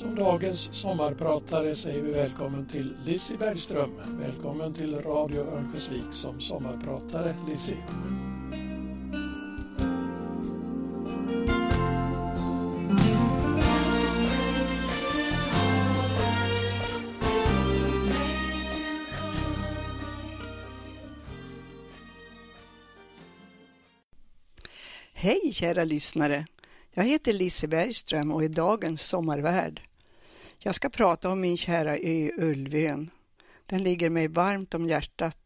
Som dagens sommarpratare säger vi välkommen till Lissi Bergström. Välkommen till Radio Örnsköldsvik som sommarpratare, Lissi. Hej kära lyssnare! Jag heter Lise Bergström och är dagens sommarvärd. Jag ska prata om min kära ö Ulvön. Den ligger mig varmt om hjärtat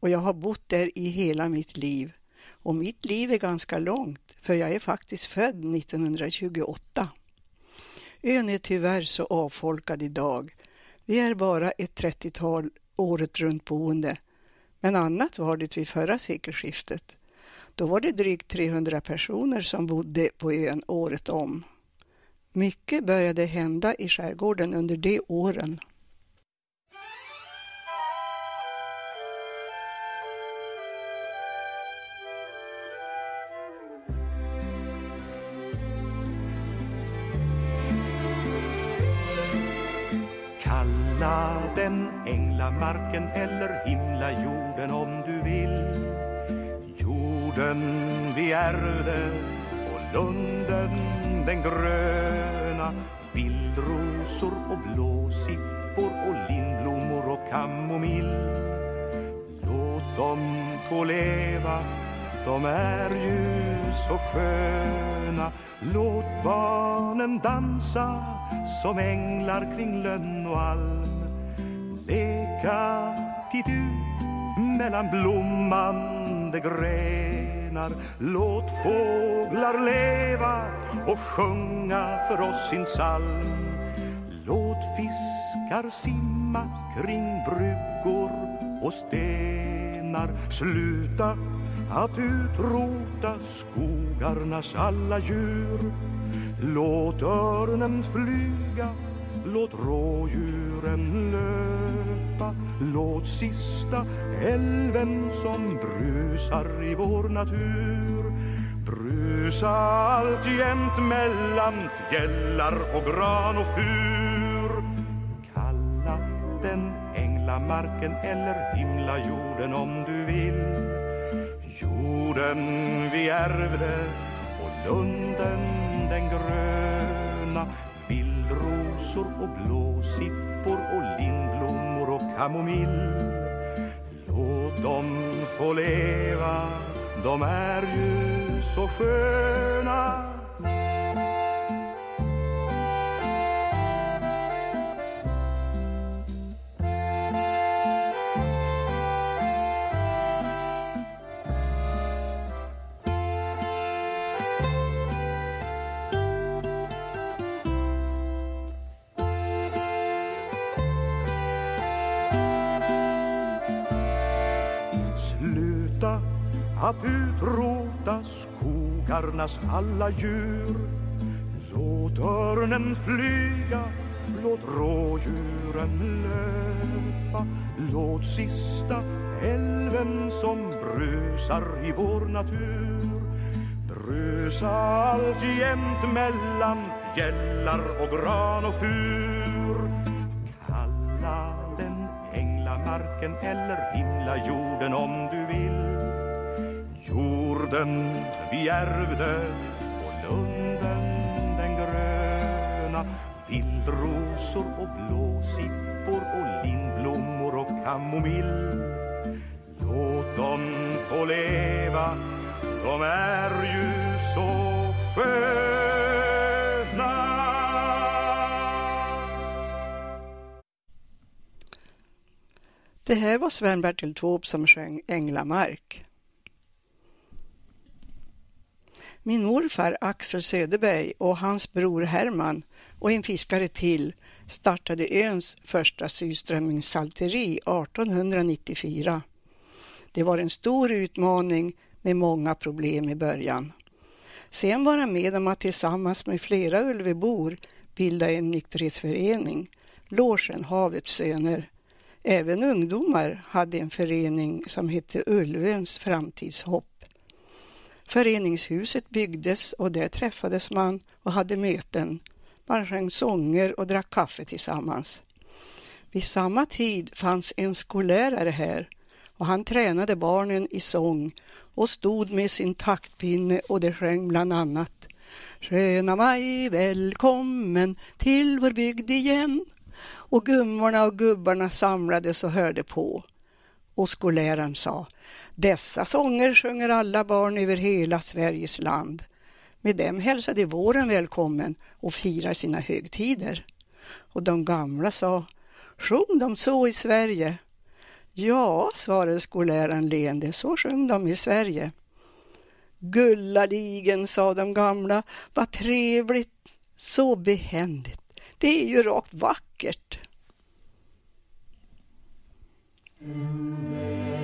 och jag har bott där i hela mitt liv. Och mitt liv är ganska långt, för jag är faktiskt född 1928. Ön är tyvärr så avfolkad idag. Vi är bara ett trettiotal året runt boende, men annat var det vid förra sekelskiftet. Då var det drygt 300 personer som bodde på ön året om. Mycket började hända i skärgården under de åren. Kalla den änglamarken eller himla jorden om du vill Jorden vi ärvde och lunden den gröna Vildrosor och blåsippor och lindblommor och kamomill. Låt dem få leva, de är ju så sköna. Låt barnen dansa som änglar kring lönn och alm. Leka titt ut mellan blommande gräs grenar Låt fåglar leva och sjunga för oss sin psalm. Låt fiskar simma kring bryggor och stenar. Sluta att utrota skogarnas alla djur. Låt örnen flyga, låt rådjuren löpa Låt sista älven som brusar i vår natur. Brusa alltjämt mellan fjällar och gran och fur. Kalla den änglamarken eller himla jorden om du vill. Jorden vi ärvde och lunden den gröna. Vildrosor och blåsippor och lindblom kamomill Låt dem få leva, de är ju så sköna. Att utrota skogarnas alla djur. Låt örnen flyga, låt rådjuren löpa. Låt sista älven som brusar i vår natur Brusa alltjämt mellan fjällar och gran och fur. Kalla den änglamarken eller himla jorden om du vill. Jorden vi ärvde och lunden den gröna Vildrosor och blåsippor och lindblommor och kamomill Låt dem få leva, de är ju så sköna Det här var Sven-Bertil Taube som sjöng Änglamark. Min morfar Axel Söderberg och hans bror Herman och en fiskare till startade öns första surströmmingssalteri 1894. Det var en stor utmaning med många problem i början. Sen var han med om att tillsammans med flera Ulvebor bilda en nykterhetsförening, Logen Havets söner. Även ungdomar hade en förening som hette Ulvöns framtidshopp. Föreningshuset byggdes och där träffades man och hade möten. Man sjöng sånger och drack kaffe tillsammans. Vid samma tid fanns en skollärare här och han tränade barnen i sång och stod med sin taktpinne och det sjöng bland annat Sköna maj, välkommen till vår bygd igen. Och gummorna och gubbarna samlades och hörde på. Och skolläraren sa dessa sånger sjunger alla barn över hela Sveriges land. Med dem hälsade våren välkommen och firar sina högtider. Och de gamla sa Sjung de så i Sverige? Ja, svarade skolläraren leende, så sjöng de i Sverige. Gullaligen, sa de gamla, vad trevligt, så behändigt. Det är ju rakt vackert. Mm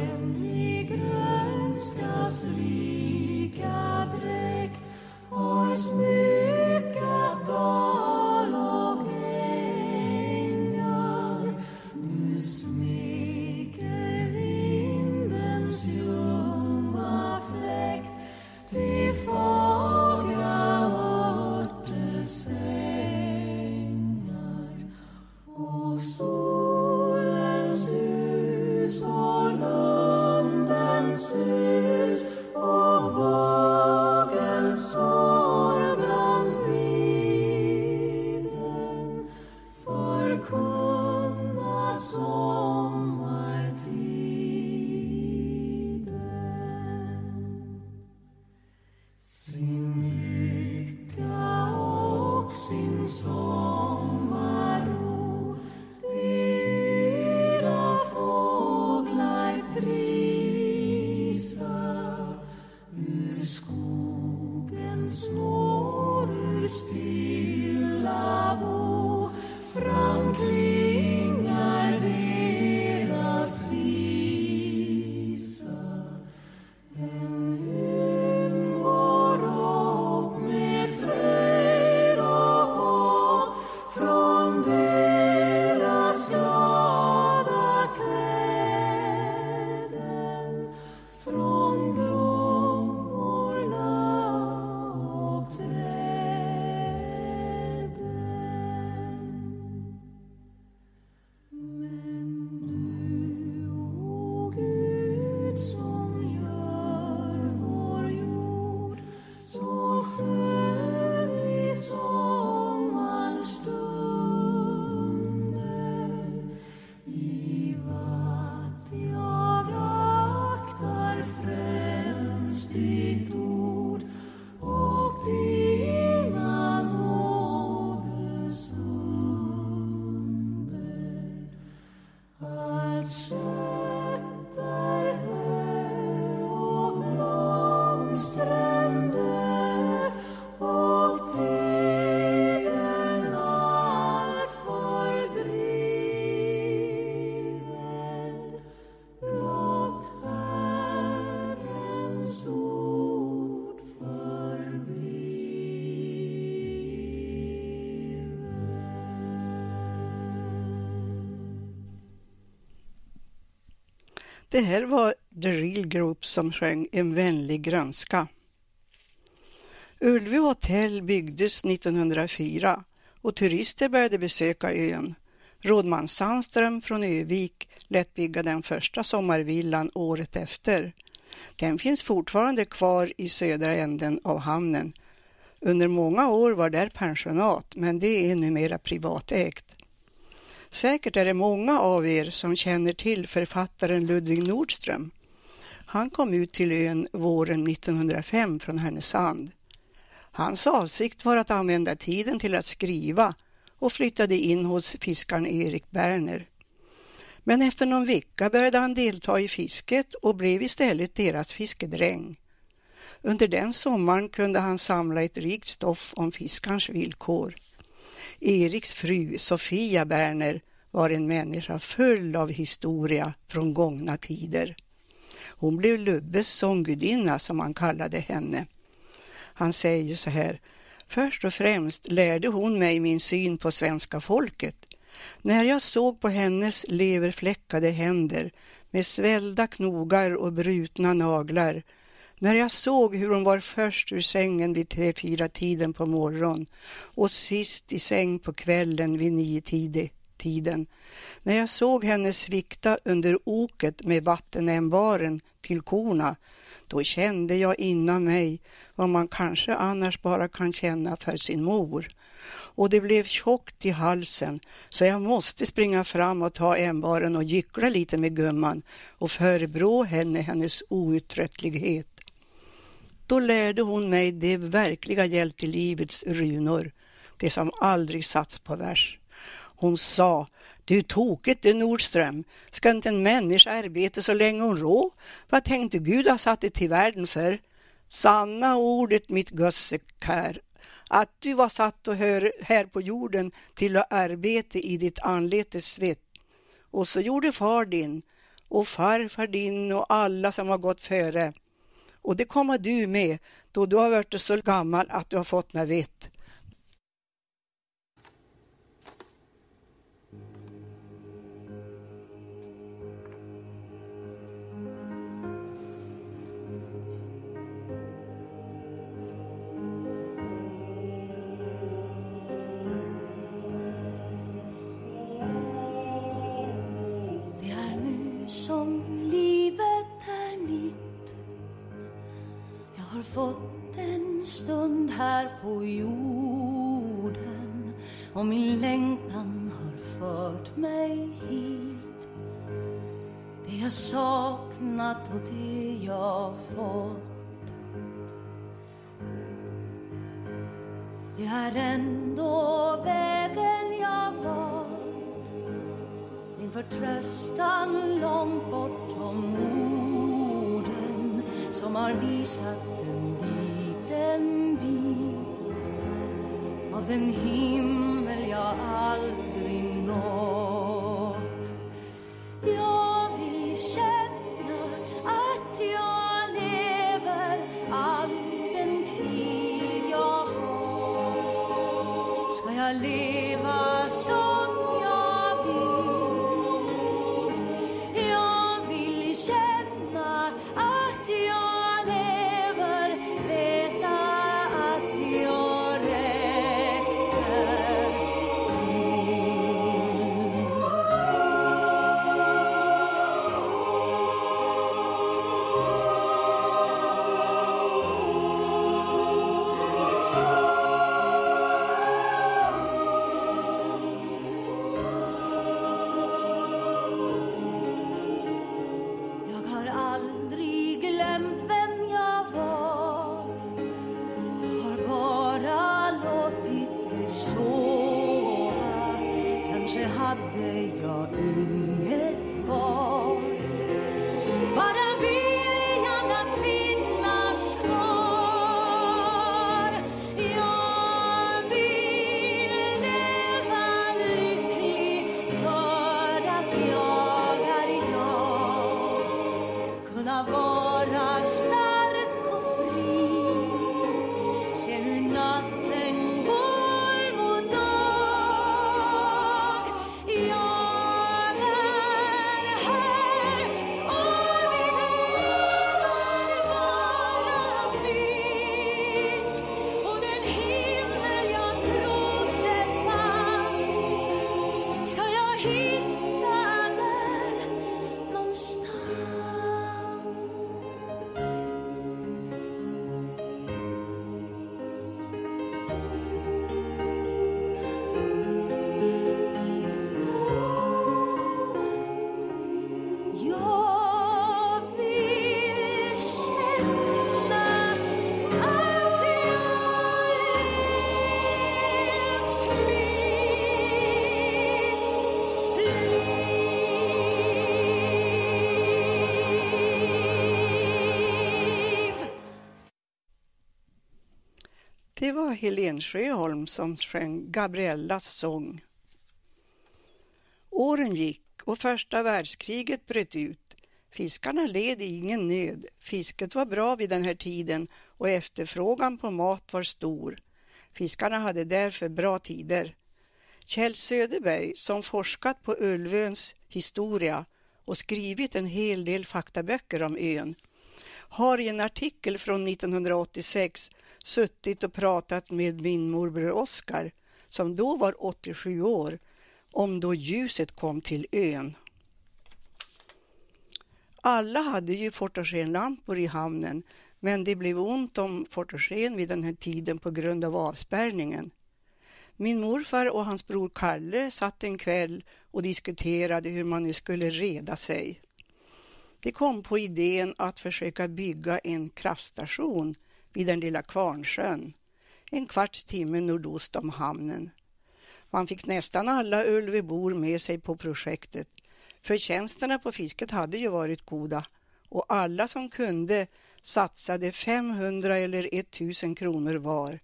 rika dräkt har smyckat dal Det här var The Real Group som sjöng En vänlig grönska. Ulvö hotell byggdes 1904 och turister började besöka ön. Rådman Sandström från Övik lät bygga den första sommarvillan året efter. Den finns fortfarande kvar i södra änden av hamnen. Under många år var där pensionat, men det är numera privatägt. Säkert är det många av er som känner till författaren Ludvig Nordström. Han kom ut till ön våren 1905 från Härnösand. Hans avsikt var att använda tiden till att skriva och flyttade in hos fiskaren Erik Berner. Men efter någon vecka började han delta i fisket och blev istället deras fiskedräng. Under den sommaren kunde han samla ett rikt stoff om fiskarens villkor. Eriks fru Sofia Berner var en människa full av historia från gångna tider. Hon blev Lubbes sånggudinna som han kallade henne. Han säger så här, först och främst lärde hon mig min syn på svenska folket. När jag såg på hennes leverfläckade händer med svällda knogar och brutna naglar när jag såg hur hon var först ur sängen vid tre, fyra tiden på morgonen och sist i säng på kvällen vid nio tiden. När jag såg henne svikta under oket med vattenämbaren till korna, då kände jag inom mig vad man kanske annars bara kan känna för sin mor och det blev tjockt i halsen så jag måste springa fram och ta ämbaren och gyckla lite med gumman och förebrå henne hennes outtröttlighet. Då lärde hon mig det verkliga hjältelivets runor, det som aldrig satts på vers. Hon sa, du tokigt du Nordström, ska inte en människa arbeta så länge hon rå? Vad tänkte Gud ha satt det till världen för? Sanna ordet mitt gössekär, att du var satt och hör, här på jorden till att arbeta i ditt anletes svett. Och så gjorde far din och farfar din och alla som har gått före. Och det kommer du med då du har varit så gammal att du har fått vett. Fått en stund här på jorden och min längtan har fört mig hit. Det jag saknat och det jag fått Det är ändå vägen jag valt Min förtröstan långt bortom orden som har visat liten bit av den himmel jag aldrig nått. Var Helen Sjöholm som sjöng Gabriellas sång. Åren gick och första världskriget bröt ut. Fiskarna led i ingen nöd. Fisket var bra vid den här tiden och efterfrågan på mat var stor. Fiskarna hade därför bra tider. Kjell Söderberg, som forskat på Ulvöns historia och skrivit en hel del faktaböcker om ön, har i en artikel från 1986 suttit och pratat med min morbror Oskar, som då var 87 år, om då ljuset kom till ön. Alla hade ju fotogenlampor i hamnen, men det blev ont om fotogen vid den här tiden på grund av avspärrningen. Min morfar och hans bror Kalle satt en kväll och diskuterade hur man nu skulle reda sig. De kom på idén att försöka bygga en kraftstation vid den lilla Kvarnsjön, en kvarts timme nordost om hamnen. Man fick nästan alla Ulvebor med sig på projektet. Förtjänsterna på fisket hade ju varit goda och alla som kunde satsade 500 eller 1000 kronor var.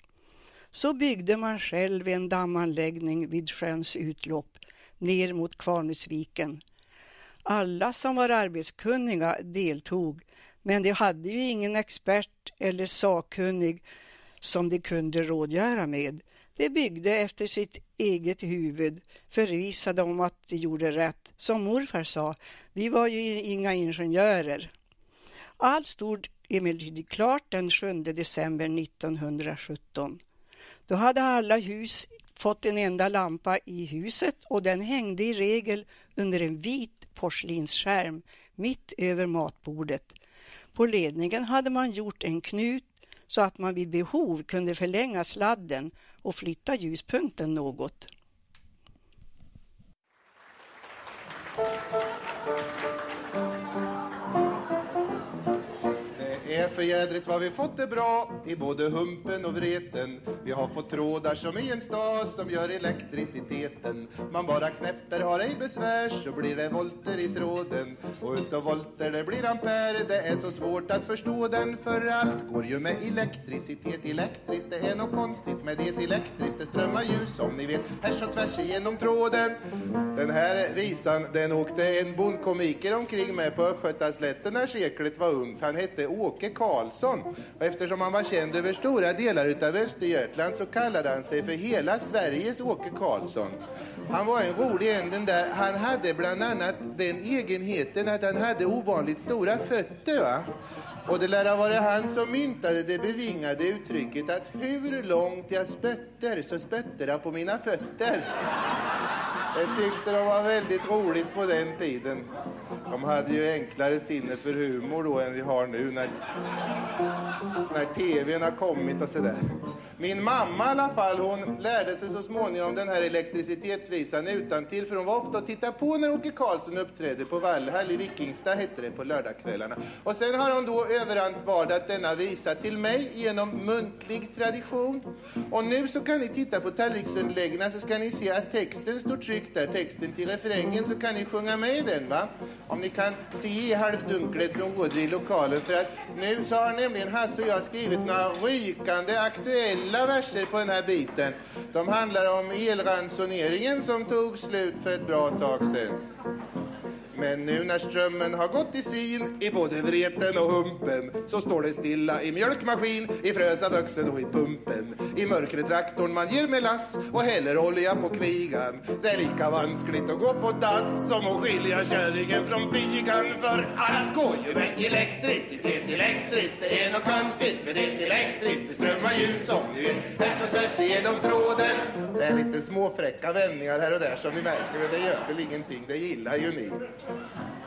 Så byggde man själv en dammanläggning vid sjöns utlopp ner mot Kvarnusviken. Alla som var arbetskunniga deltog, men de hade ju ingen expert eller sakkunnig som de kunde rådgöra med. De byggde efter sitt eget huvud, förvisade om att de gjorde rätt. Som morfar sa, vi var ju inga ingenjörer. Allt stod emellertid klart den 7 december 1917. Då hade alla hus fått en enda lampa i huset och den hängde i regel under en vit porslinsskärm mitt över matbordet. På ledningen hade man gjort en knut så att man vid behov kunde förlänga sladden och flytta ljuspunkten något. Är för jädrigt vad vi fått det bra i både humpen och vreten. Vi har fått trådar som i en stas som gör elektriciteten. Man bara knäpper, har ej besvär så blir det volter i tråden. Och utav volter det blir ampere, det är så svårt att förstå den. För allt går ju med elektricitet. Elektriskt, det är något konstigt med det. Elektriskt, det strömmar ljus som ni vet härs och tvärs igenom tråden. Den här visan, den åkte en bondkomiker omkring med på Östgötaslätten när seklet var ungt. Han hette Åke Karlsson. Och eftersom han var känd över stora delar utav Östergötland så kallade han sig för hela Sveriges Åke Karlsson. Han var en rolig en den där. Han hade bland annat den egenheten att han hade ovanligt stora fötter. Va? Och det lär ha varit han som myntade det bevingade uttrycket att hur långt jag spötter så spötter jag på mina fötter. Det tyckte de var väldigt roligt på den tiden. De hade ju enklare sinne för humor då än vi har nu när, när tvn har kommit och sådär. Min mamma i alla fall, hon lärde sig så småningom den här elektricitetsvisan utan till för hon var ofta och tittade på när Åke Karlsson uppträdde på Vallhall i Vikingstad hette det på lördagskvällarna. Och sen har hon då överantvardat denna visa till mig genom muntlig tradition. Och nu så kan ni titta på tallriksunderläggen så ska ni se att texten står tryckt där, texten till refrängen så kan ni sjunga med i den va. Om ni kan se i halvdunklet som råder i lokalen för att nu så har nämligen Hasse och jag skrivit några rykande aktuella verser på den här biten. De handlar om elransoneringen som tog slut för ett bra tag sedan. Men nu när strömmen har gått i sin i både vreten och humpen så står det stilla i mjölkmaskin, i frösavuxen och i pumpen. I mörkret traktorn man ger med lass och häller olja på kvigan. Det är lika vanskligt att gå på dass som att skilja kärringen från pigan. För allt går ju med elektricitet, elektriskt. Det är något konstigt med det elektriskt. Det strömmar ju som ni vet, härs och tvärs igenom tråden. Det är lite småfräcka vändningar här och där som ni märker, men det gör väl ingenting. Det gillar ju ni.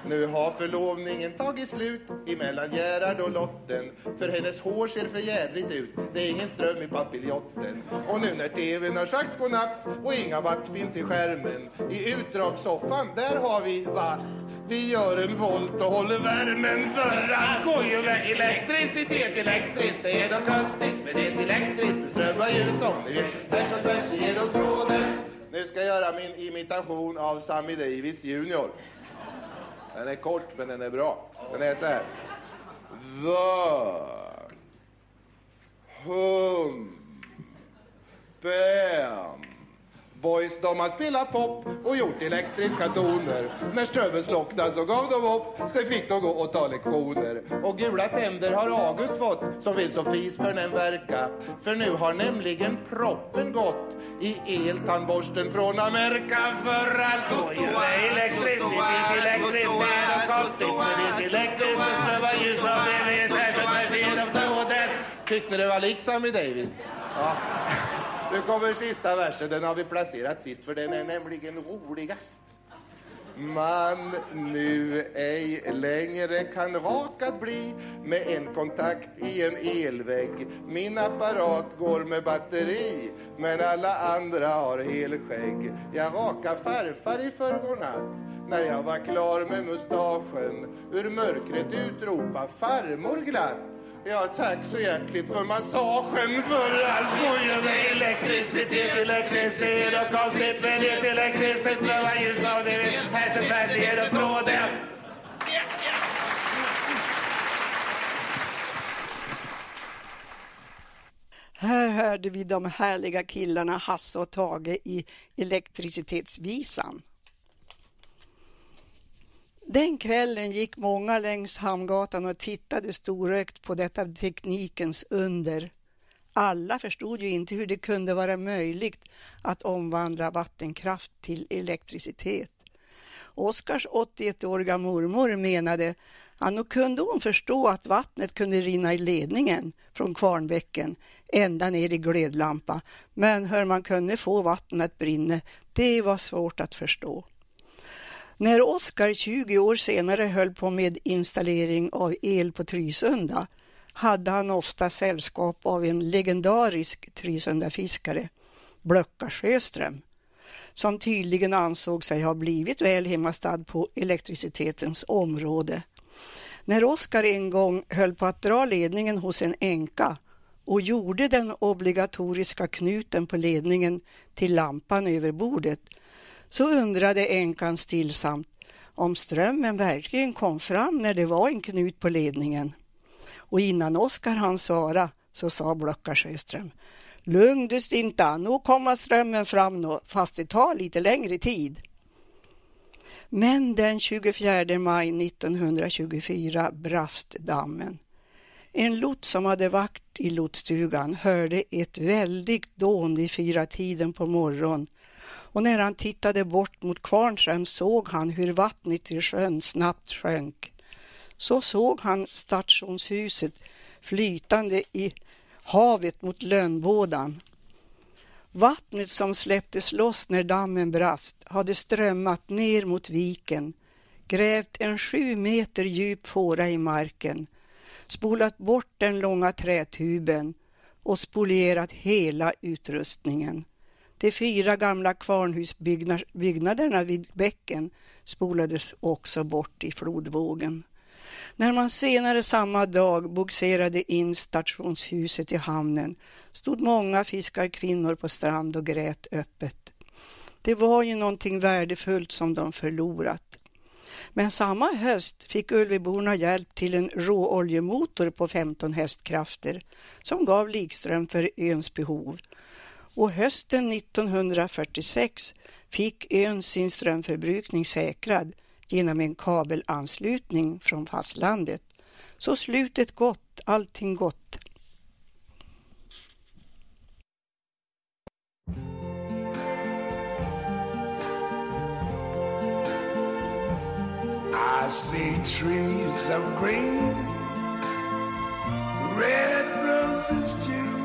Nu har förlovningen tagit slut emellan Gerhard och Lotten För hennes hår ser för jädrigt ut, det är ingen ström i papiljotten Och nu när tvn har sagt godnatt och inga watt finns i skärmen I utdragssoffan, där har vi watt vi gör en volt och håller värmen för att går ju med elektricitet elektriskt. Det är något konstigt med det elektriskt. Det strömmar ju som ni vet. Härs och tvärs genom tråden. Nu ska jag göra min imitation av Sammy Davis Junior. Den är kort, men den är bra. Den är så här. The hum bam Boys de har spelat pop och gjort elektriska toner. När strömmen slocknade så gav de upp, sen fick de gå och ta lektioner. Och gula tänder har August fått, som vill så fis för den verka. För nu har nämligen proppen gått i eltandborsten från Amerika. För allt går ju elektricitet, elektriskt, det är något konstigt. Men det är elektriskt, det strömmar ljus av det vet Tyckte ni det var likt Sammy Davis? Ja. Nu kommer sista versen, den har vi placerat sist för den är nämligen roligast. Man nu ej längre kan rakad bli med en kontakt i en elvägg. Min apparat går med batteri, men alla andra har helskägg. Jag rakade farfar i förrgår natt när jag var klar med mustaschen. Ur mörkret utropa farmor glatt. Ja, tack så hjärtligt för massagen för allt gojen Elektricitet, elektricitet och konstigt elektricitet strömmar ljus av det här som tvärs igenom tråden. Här hörde vi de härliga killarna Hasse och Tage i Elektricitetsvisan. Den kvällen gick många längs Hamngatan och tittade storögt på detta teknikens under. Alla förstod ju inte hur det kunde vara möjligt att omvandla vattenkraft till elektricitet. Oskars 81-åriga mormor menade att nog kunde hon förstå att vattnet kunde rinna i ledningen från Kvarnbäcken ända ner i glödlampa, men hur man kunde få vattnet att brinna, det var svårt att förstå. När Oskar 20 år senare höll på med installering av el på Trysunda hade han ofta sällskap av en legendarisk Trysundafiskare, Blöcka Sjöström, som tydligen ansåg sig ha blivit väl hemmastad på elektricitetens område. När Oskar en gång höll på att dra ledningen hos en änka och gjorde den obligatoriska knuten på ledningen till lampan över bordet så undrade änkan stillsamt om strömmen verkligen kom fram när det var en knut på ledningen. Och innan Oskar hann svara så sa Blöcka Sjöström Lugn du Stinta, nu kommer strömmen fram nu, fast det tar lite längre tid. Men den 24 maj 1924 brast dammen. En lots som hade vakt i lotsstugan hörde ett väldigt dån vid fyra tiden på morgonen och när han tittade bort mot Kvarnsjön såg han hur vattnet i sjön snabbt sjönk. Så såg han stationshuset flytande i havet mot Lönnbådan. Vattnet som släpptes loss när dammen brast hade strömmat ner mot viken, grävt en sju meter djup fåra i marken, spolat bort den långa trätuben och spolierat hela utrustningen. De fyra gamla kvarnhusbyggnaderna vid bäcken spolades också bort i flodvågen. När man senare samma dag bogserade in stationshuset i hamnen stod många fiskarkvinnor på strand och grät öppet. Det var ju någonting värdefullt som de förlorat. Men samma höst fick Ulveborna hjälp till en råoljemotor på 15 hästkrafter som gav likström för öns behov och hösten 1946 fick ön sin strömförbrukning säkrad genom en kabelanslutning från fastlandet. Så slutet gott, allting gott. I see trees of green, red roses too.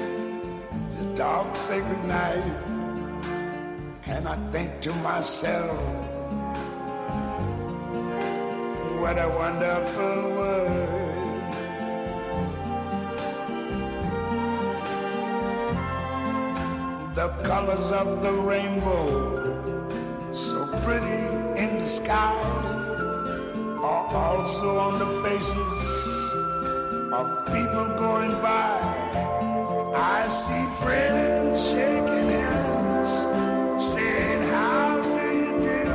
dark sacred night, and I think to myself, what a wonderful world. The colors of the rainbow, so pretty in the sky, are also on the faces of people going by see friends shaking hands, saying, How do you do?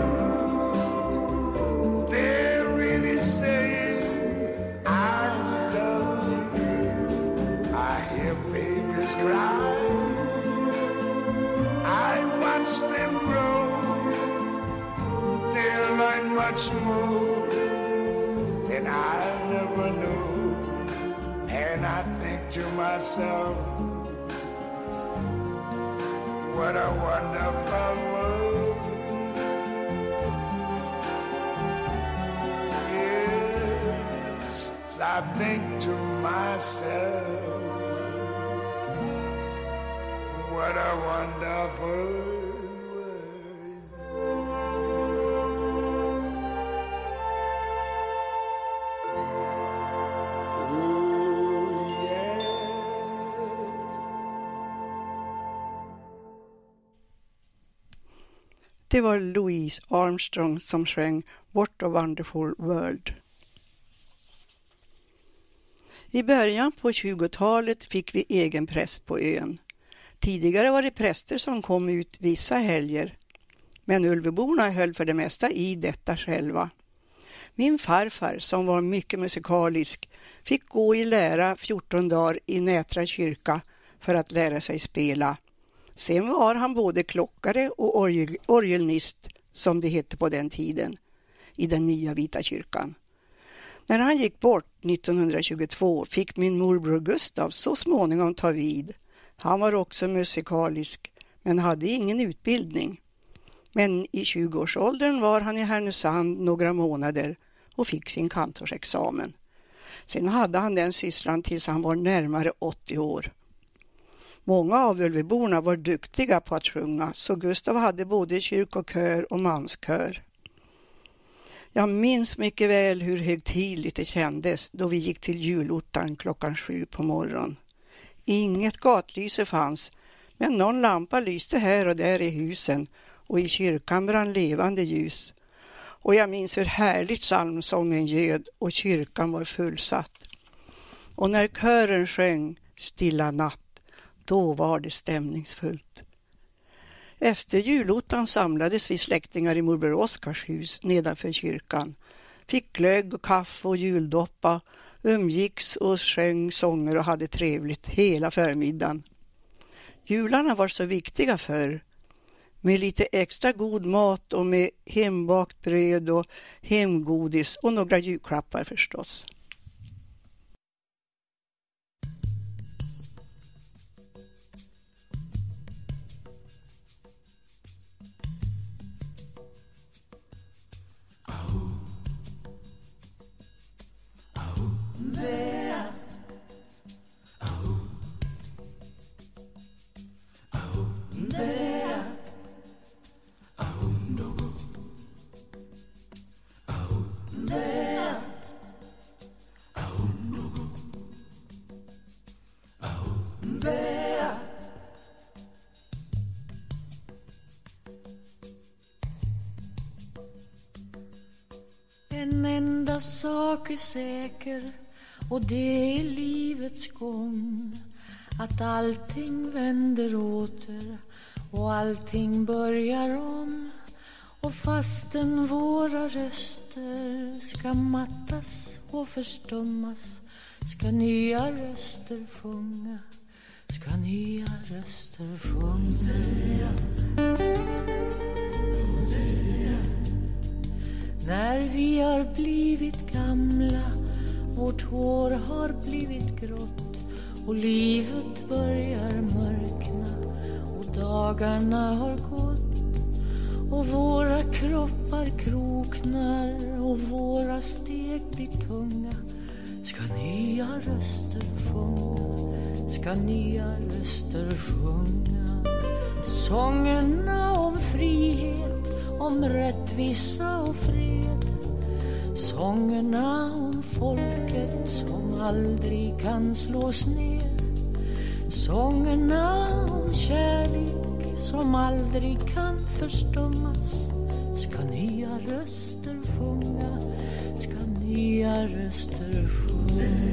They're really saying, I love you. I hear babies cry. I watch them grow. They're like much more than I ever knew. And I think to myself, a wonderful world. Yes, I think to myself, Det var Louise Armstrong som sjöng What a wonderful world. I början på 20-talet fick vi egen präst på ön. Tidigare var det präster som kom ut vissa helger, men Ulveborna höll för det mesta i detta själva. Min farfar, som var mycket musikalisk, fick gå i lära 14 dagar i Nätra kyrka för att lära sig spela. Sen var han både klockare och orgel, orgelnist, som det hette på den tiden, i den nya vita kyrkan. När han gick bort 1922 fick min morbror Gustav så småningom ta vid. Han var också musikalisk, men hade ingen utbildning. Men i 20-årsåldern var han i Härnösand några månader och fick sin kantorsexamen. Sen hade han den sysslan tills han var närmare 80 år. Många av Ulveborna var duktiga på att sjunga, så Gustav hade både kyrkokör och manskör. Jag minns mycket väl hur högtidligt det kändes då vi gick till julottan klockan sju på morgonen. Inget gatlyse fanns, men någon lampa lyste här och där i husen och i kyrkan brann levande ljus. Och jag minns hur härligt psalmsången ljöd och kyrkan var fullsatt. Och när kören sjöng Stilla natt, då var det stämningsfullt. Efter julottan samlades vi släktingar i morbror Oskars hus nedanför kyrkan, fick glögg och kaffe och juldoppa, umgicks och sjöng sånger och hade trevligt hela förmiddagen. Jularna var så viktiga förr, med lite extra god mat och med hembakt bröd och hemgodis och några julklappar förstås. Sak är säker och det är livets gång. Att allting vänder åter och allting börjar om. Och fastän våra röster ska mattas och förstummas ska nya röster sjunga ska nya röster sjunga. När vi har blivit gamla Vårt hår har blivit grått och livet börjar mörkna och dagarna har gått och våra kroppar kroknar och våra steg blir tunga. Ska nya röster sjunga, ska nya röster sjunga. Sångerna om frihet om rättvisa och fred. Sångerna om folket som aldrig kan slås ner. Sångerna om kärlek som aldrig kan förstummas. Ska nya röster sjunga, ska nya röster sjunga.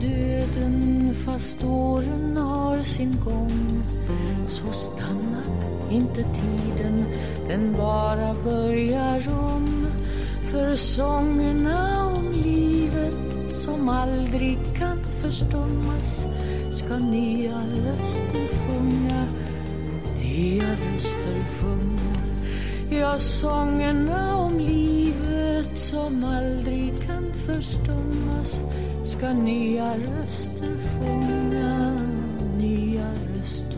Döden fast åren har sin gång. Så stannar inte tiden, den bara börjar om. För sångerna om livet som aldrig kan förstummas ska nya röster sjunga, nya röster sjunga. Ja, sångerna om livet som aldrig kan förstummas. Ska nya röster sjunga, nya röster?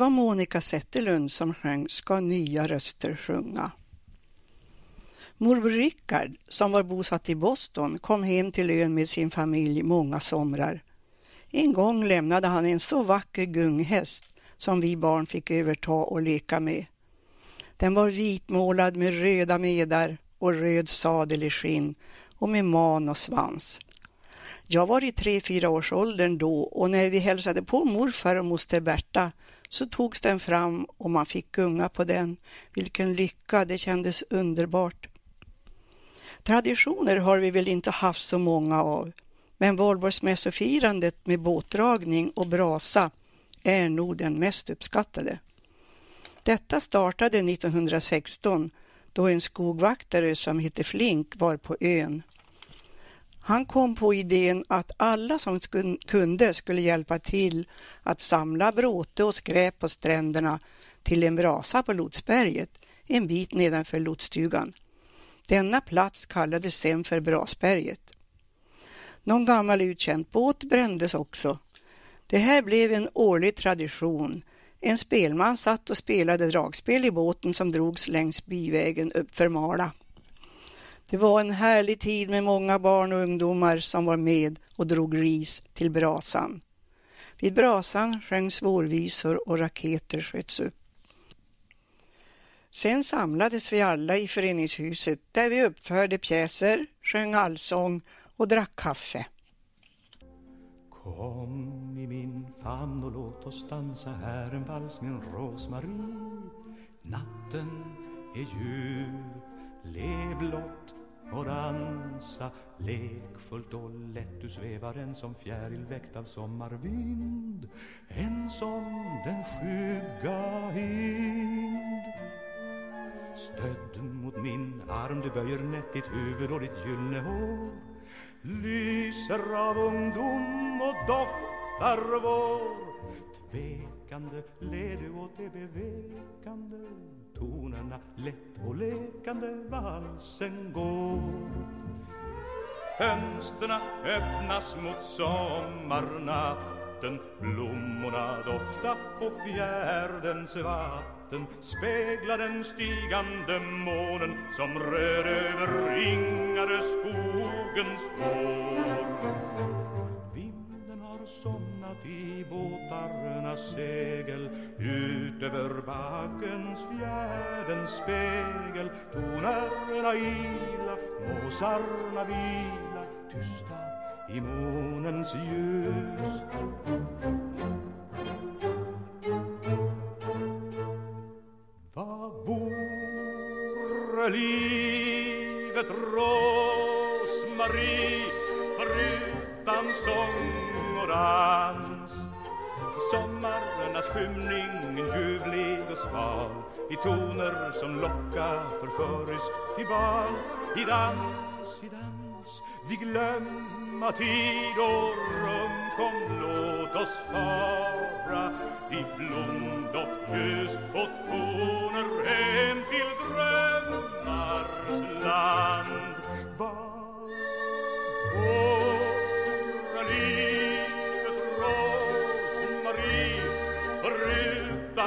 Var Monica Zetterlund som sjöng Ska nya röster sjunga. Morbror Rickard, som var bosatt i Boston, kom hem till ön med sin familj många somrar. En gång lämnade han en så vacker gunghäst som vi barn fick överta och leka med. Den var vitmålad med röda medar och röd sadel i skinn och med man och svans. Jag var i tre, fyra års åldern då och när vi hälsade på morfar och moster Berta så togs den fram och man fick gunga på den. Vilken lycka, det kändes underbart. Traditioner har vi väl inte haft så många av, men valborgsmässofirandet med båtdragning och brasa är nog den mest uppskattade. Detta startade 1916 då en skogvaktare som hette Flink var på ön. Han kom på idén att alla som kunde skulle hjälpa till att samla bråte och skräp på stränderna till en brasa på Lotsberget, en bit nedanför lotsstugan. Denna plats kallades sen för Brasberget. Någon gammal uttjänt båt brändes också. Det här blev en årlig tradition. En spelman satt och spelade dragspel i båten som drogs längs byvägen uppför Mala. Det var en härlig tid med många barn och ungdomar som var med och drog ris till brasan. Vid brasan sjöngs vårvisor och raketer sköts upp. Sen samlades vi alla i föreningshuset där vi uppförde pjäser, sjöng allsång och drack kaffe. Kom i min famn och låt oss dansa här en vals min rosmarie Natten är ljuv, le blott och dansa lekfullt och lätt. Du svävar en som fjäril väckt av sommarvind en som den skygga hind. Stödd mot min arm du böjer nätt ditt huvud och ditt gyllene hår. Lyser av ungdom och doftar vår Tvek led du åt det bevekande tonerna lätt och lekande valsen går. Fönsterna öppnas mot sommarnatten Blommorna dofta på fjärdens vatten Speglar den stigande månen som rör över ringade skogens spår har somnat i båtarnas segel. Ut över backens fjärdens spegel Tonerna ila, måsarna vila tysta i månens ljus. Vad vore livet rosmarie förutan sång? Dans. I sommarnas skymning ljuvlig och sval. I toner som locka förföriskt till bal. I dans, i dans. Vi glömma tid och rum kom låt oss fara i blomdoft, ljus och toner hem till drömmars land. Var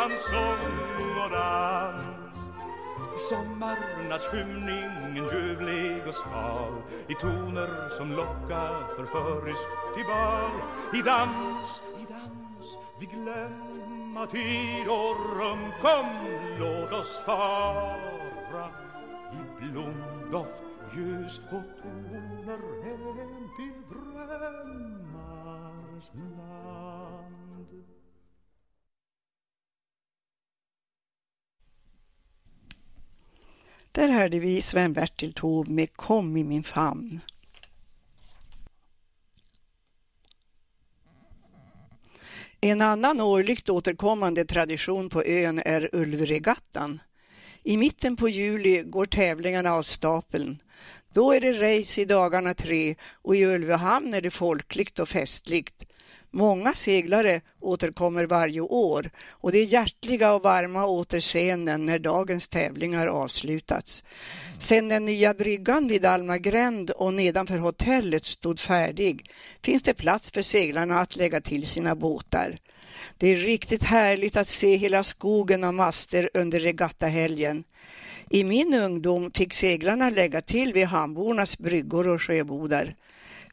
förutan sång och dans. I sommarnas skymning en ljuvlig och sval. I toner som locka förföriskt till bal. I dans, i dans vi glömma tid och rum. Kom låt oss fara i blomdoft, ljus och toner hem till drömmars land. Där hörde vi Sven-Bertil Taube med Kom i min famn. En annan årligt återkommande tradition på ön är Ulvregattan. I mitten på juli går tävlingarna av stapeln. Då är det race i dagarna tre och i Ulvöhamn är det folkligt och festligt. Många seglare återkommer varje år och det är hjärtliga och varma återseenden när dagens tävlingar avslutats. Sedan den nya bryggan vid Almagränd och nedanför hotellet stod färdig finns det plats för seglarna att lägga till sina båtar. Det är riktigt härligt att se hela skogen av master under regattahelgen. I min ungdom fick seglarna lägga till vid hamnbornas bryggor och sjöbodar.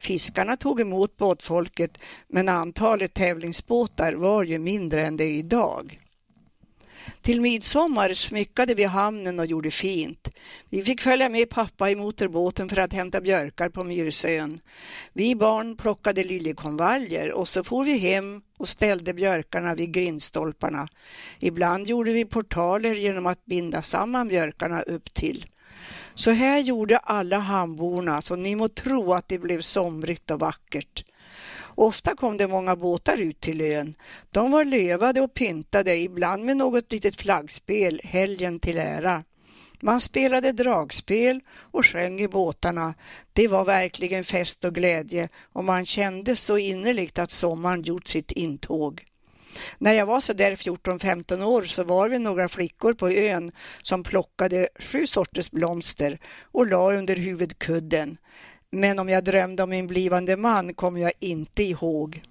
Fiskarna tog emot båtfolket men antalet tävlingsbåtar var ju mindre än det är idag. Till midsommar smyckade vi hamnen och gjorde fint. Vi fick följa med pappa i motorbåten för att hämta björkar på Myrsön. Vi barn plockade liljekonvaljer och så for vi hem och ställde björkarna vid grindstolparna. Ibland gjorde vi portaler genom att binda samman björkarna upp till. Så här gjorde alla hamnborna, så ni må tro att det blev somrigt och vackert. Ofta kom det många båtar ut till ön. De var lövade och pyntade, ibland med något litet flaggspel, helgen till ära. Man spelade dragspel och sjöng i båtarna. Det var verkligen fest och glädje och man kände så innerligt att sommaren gjort sitt intåg. När jag var så där 14-15 år så var vi några flickor på ön som plockade sju sorters blomster och la under huvudkudden. Men om jag drömde om min blivande man kommer jag inte ihåg.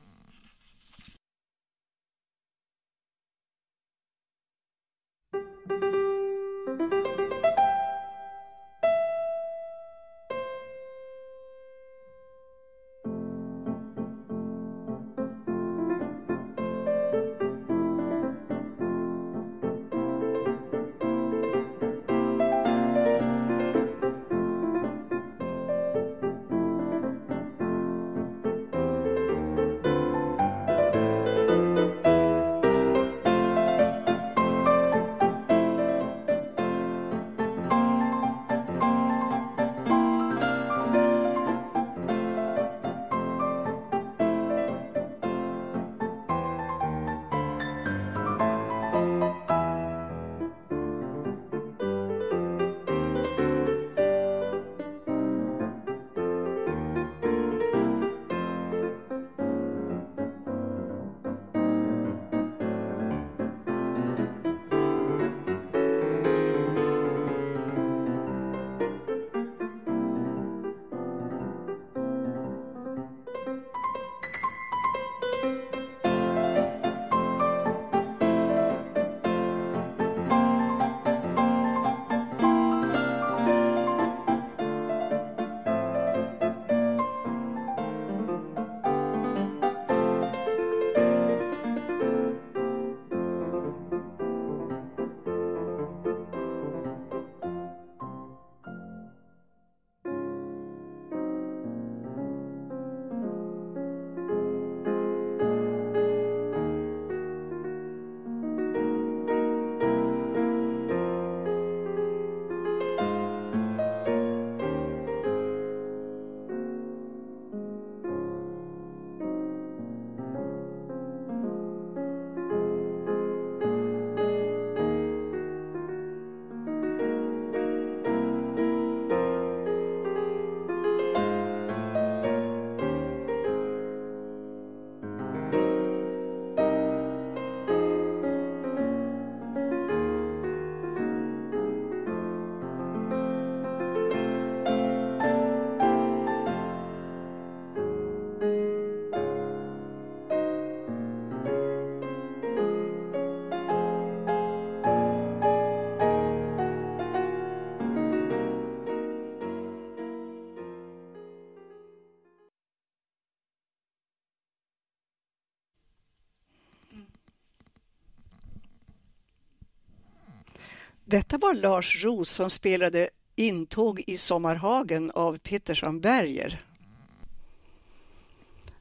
Detta var Lars Roos som spelade Intåg i Sommarhagen av Petersson Berger.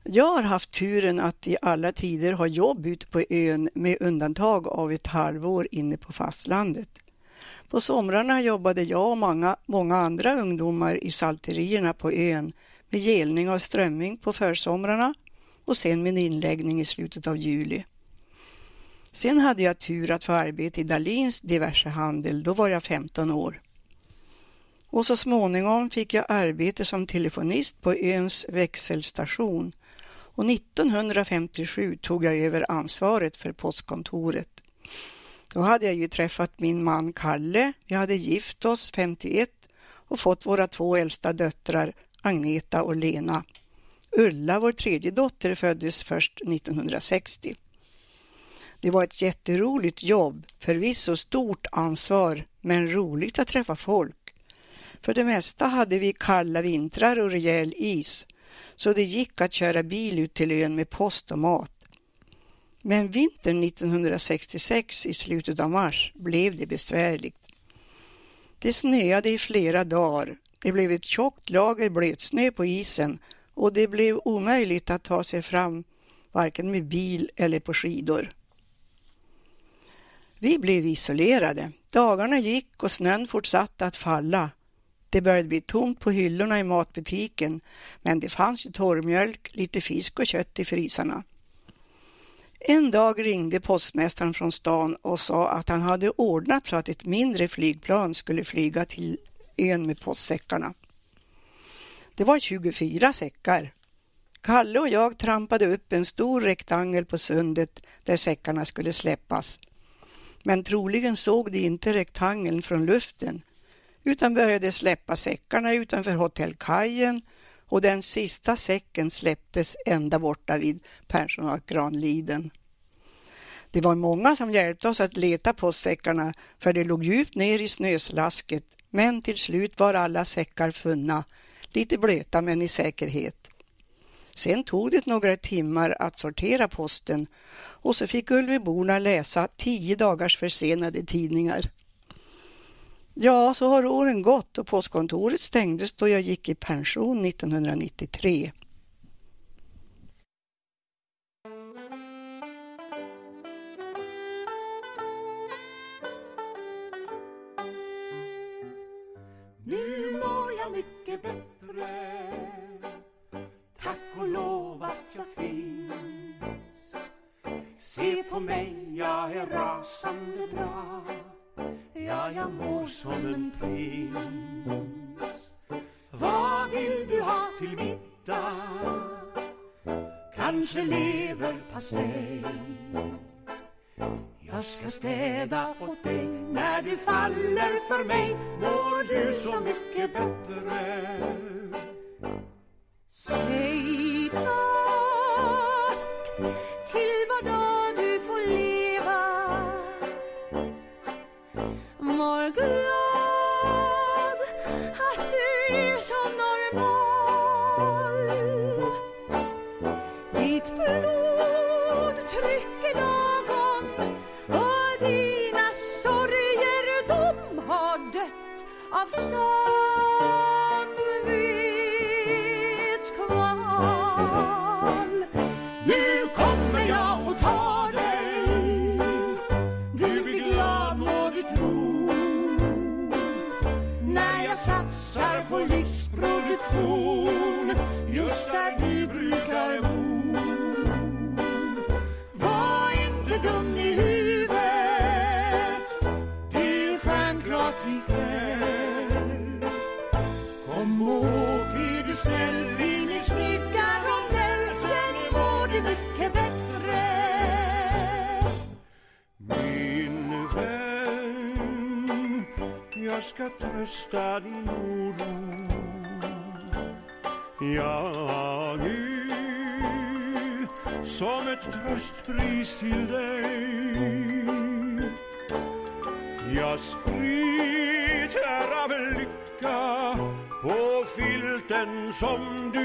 Jag har haft turen att i alla tider ha jobb ute på ön med undantag av ett halvår inne på fastlandet. På somrarna jobbade jag och många, många andra ungdomar i salterierna på ön med gelning av strömming på försomrarna och sen med inläggning i slutet av juli. Sen hade jag tur att få arbete i Dalins diversehandel, då var jag 15 år. Och så småningom fick jag arbete som telefonist på öns växelstation och 1957 tog jag över ansvaret för postkontoret. Då hade jag ju träffat min man Kalle, vi hade gift oss 51 och fått våra två äldsta döttrar Agneta och Lena. Ulla, vår tredje dotter, föddes först 1960. Det var ett jätteroligt jobb, förvisso stort ansvar, men roligt att träffa folk. För det mesta hade vi kalla vintrar och rejäl is, så det gick att köra bil ut till ön med post och mat. Men vintern 1966 i slutet av mars blev det besvärligt. Det snöade i flera dagar. Det blev ett tjockt lager blötsnö på isen och det blev omöjligt att ta sig fram varken med bil eller på skidor. Vi blev isolerade. Dagarna gick och snön fortsatte att falla. Det började bli tomt på hyllorna i matbutiken men det fanns ju torrmjölk, lite fisk och kött i frysarna. En dag ringde postmästaren från stan och sa att han hade ordnat så att ett mindre flygplan skulle flyga till ön med postsäckarna. Det var 24 säckar. Kalle och jag trampade upp en stor rektangel på sundet där säckarna skulle släppas. Men troligen såg de inte rektangeln från luften utan började släppa säckarna utanför hotellkajen och den sista säcken släpptes ända borta vid pensionat Granliden. Det var många som hjälpte oss att leta postsäckarna för det låg djupt ner i snöslasket men till slut var alla säckar funna, lite blöta men i säkerhet. Sen tog det några timmar att sortera posten och så fick Ulveborna läsa tio dagars försenade tidningar. Ja, så har åren gått och postkontoret stängdes då jag gick i pension 1993. Nu mår jag mycket bättre jag finns. Se på mig, jag är rasande bra. Ja, jag mår som en prins. Vad vill du ha till middag? Kanske leverpastej jag ska städa åt dig. När du faller för mig mår du så mycket bättre. Säg tack till var dag du får leva. Var glad att du är som normal som ett tröstpris till dig. Jag sprider av lycka på filten som du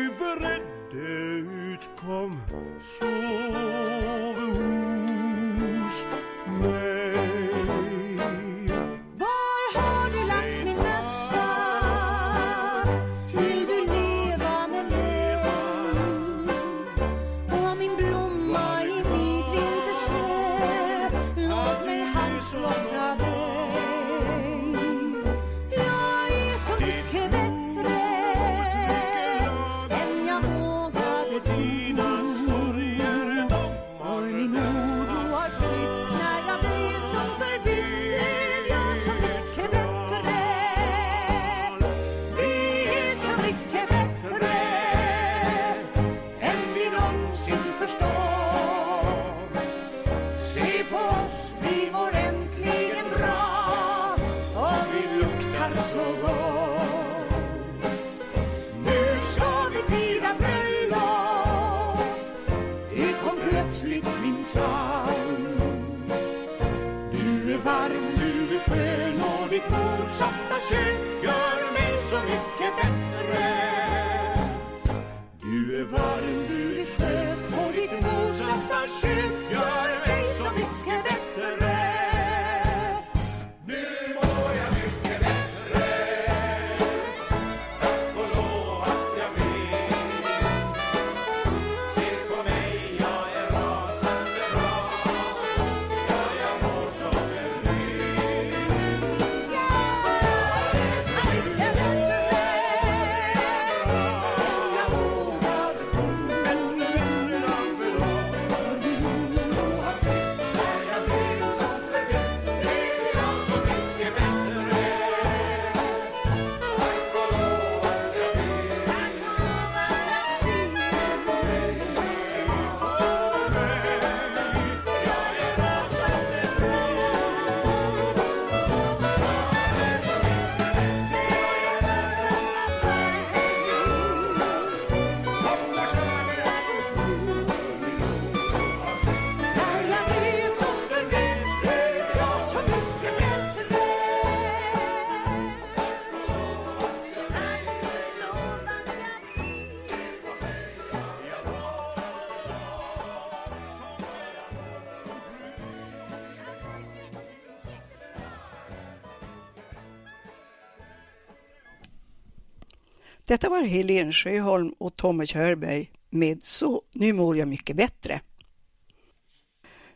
Detta var Helene Sjöholm och Tommy Körberg med Så nu mår jag mycket bättre.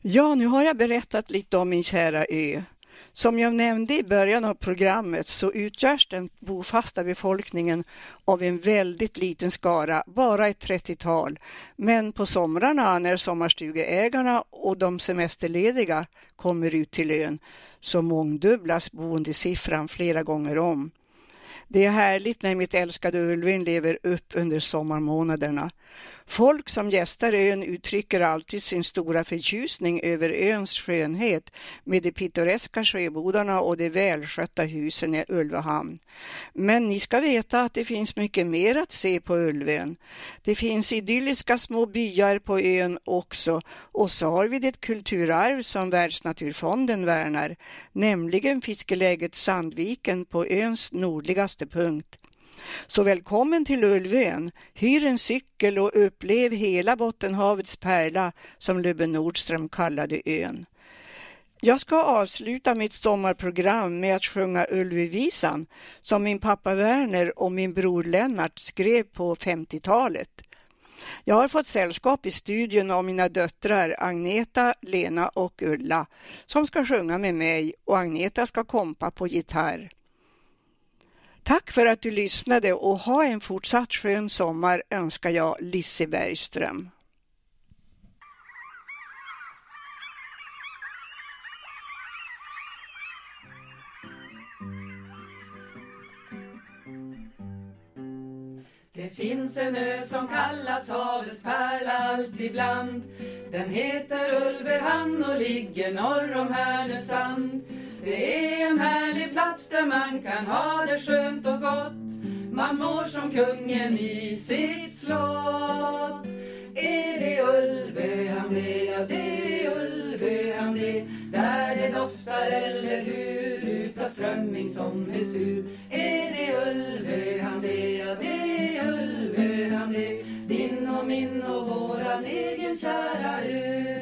Ja, nu har jag berättat lite om min kära ö. Som jag nämnde i början av programmet så utgörs den bofasta befolkningen av en väldigt liten skara, bara ett 30-tal. Men på somrarna när sommarstugeägarna och de semesterlediga kommer ut till ön så mångdubblas boendesiffran flera gånger om. Det är härligt när mitt älskade Ulvin lever upp under sommarmånaderna. Folk som gästar ön uttrycker alltid sin stora förtjusning över öns skönhet med de pittoreska sjöbodarna och de välskötta husen i Ulvöhamn. Men ni ska veta att det finns mycket mer att se på Ulvön. Det finns idylliska små byar på ön också och så har vi det kulturarv som Världsnaturfonden värnar, nämligen fiskeläget Sandviken på öns nordligaste punkt. Så välkommen till Ulvön. Hyr en cykel och upplev hela Bottenhavets pärla som Lubbe Nordström kallade ön. Jag ska avsluta mitt sommarprogram med att sjunga Ulvevisan som min pappa Werner och min bror Lennart skrev på 50-talet. Jag har fått sällskap i studion av mina döttrar Agneta, Lena och Ulla som ska sjunga med mig och Agneta ska kompa på gitarr. Tack för att du lyssnade och ha en fortsatt skön sommar önskar jag Lissi Bergström. Det finns en ö som kallas havets pärla allt ibland. Den heter Ulvöhamn och ligger norr om Härnösand. Det är en härlig plats där man kan ha det skönt och gott. Man mår som kungen i sitt slott. Är det Ulvöhamn det, ja det är Ulvöhamn det. Där det doftar eller hur utav strömming som är sur. Är det Ulvöhamn det, ja det är Ulvöhamn det. Din och min och våran egen kära ö.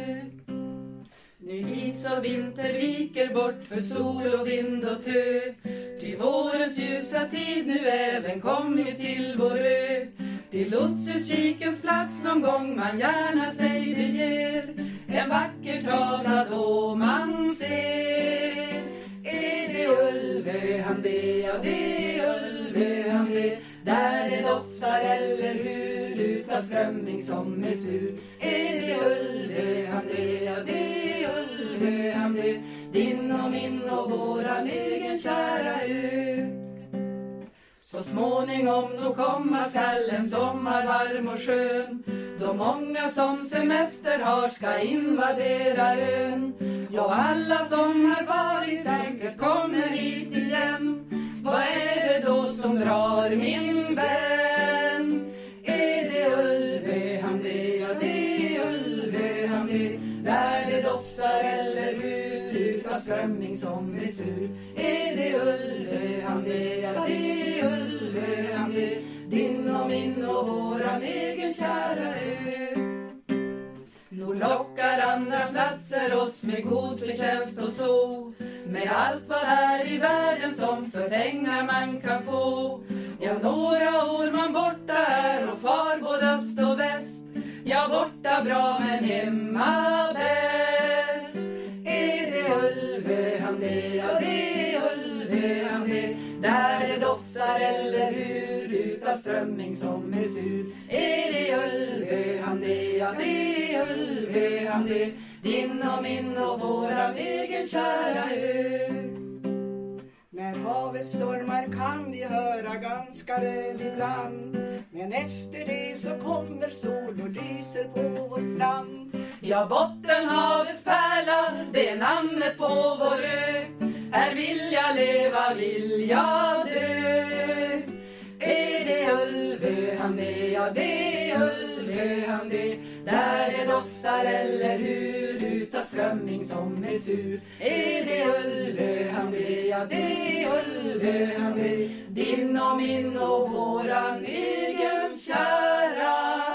Nu is och vinter viker bort för sol och vind och tö. Ty vårens ljusa tid nu även kommit till vår ö. Till lotsutkikens plats någon gång man gärna sig beger. En vacker tavla då man ser. Är det Ulvöhamn det, ja det är Ulvöhamn det. Där det doftar eller hur utav strömming som är sur. Är det Ulvöhamn det, ja det är Ulvöhamn det. Din och min och våran egen kära ö. Så småningom då komma skall en sommar varm och skön Då många som semester har ska invadera ön Ja, alla som har varit säkert kommer hit igen Vad är det då som drar min vän? som är sur. Ede Ulve, han det, Ja, det Ulve, han det. Din och min och våran egen kära ö. Nu lockar andra platser oss med god förtjänst och så. Med allt vad här i världen som för pengar man kan få. Ja, några år man borta är och far både öst och väst. Ja, borta bra men hemma bäst. Är det det, ja det är Ulvehamn det. Där det doftar eller hur utav strömming som är sur. Är det Ulvehamn det, ja det är Ulvehamn det. Din och min och våran egen kära ö. När havet stormar kan vi höra ganska väl ibland Men efter det så kommer sol och lyser på vår strand Ja, Bottenhavets pärla, det är namnet på vår ö. Här vill jag leva, vill jag dö. Är det Ulvöhamn det, ja det är Ulvöhamn det. Där det doftar eller hur utav strömming som är sur. Är det Ulvöhamn det, ja det är Ulvöhamn det. Din och min och våran egen kära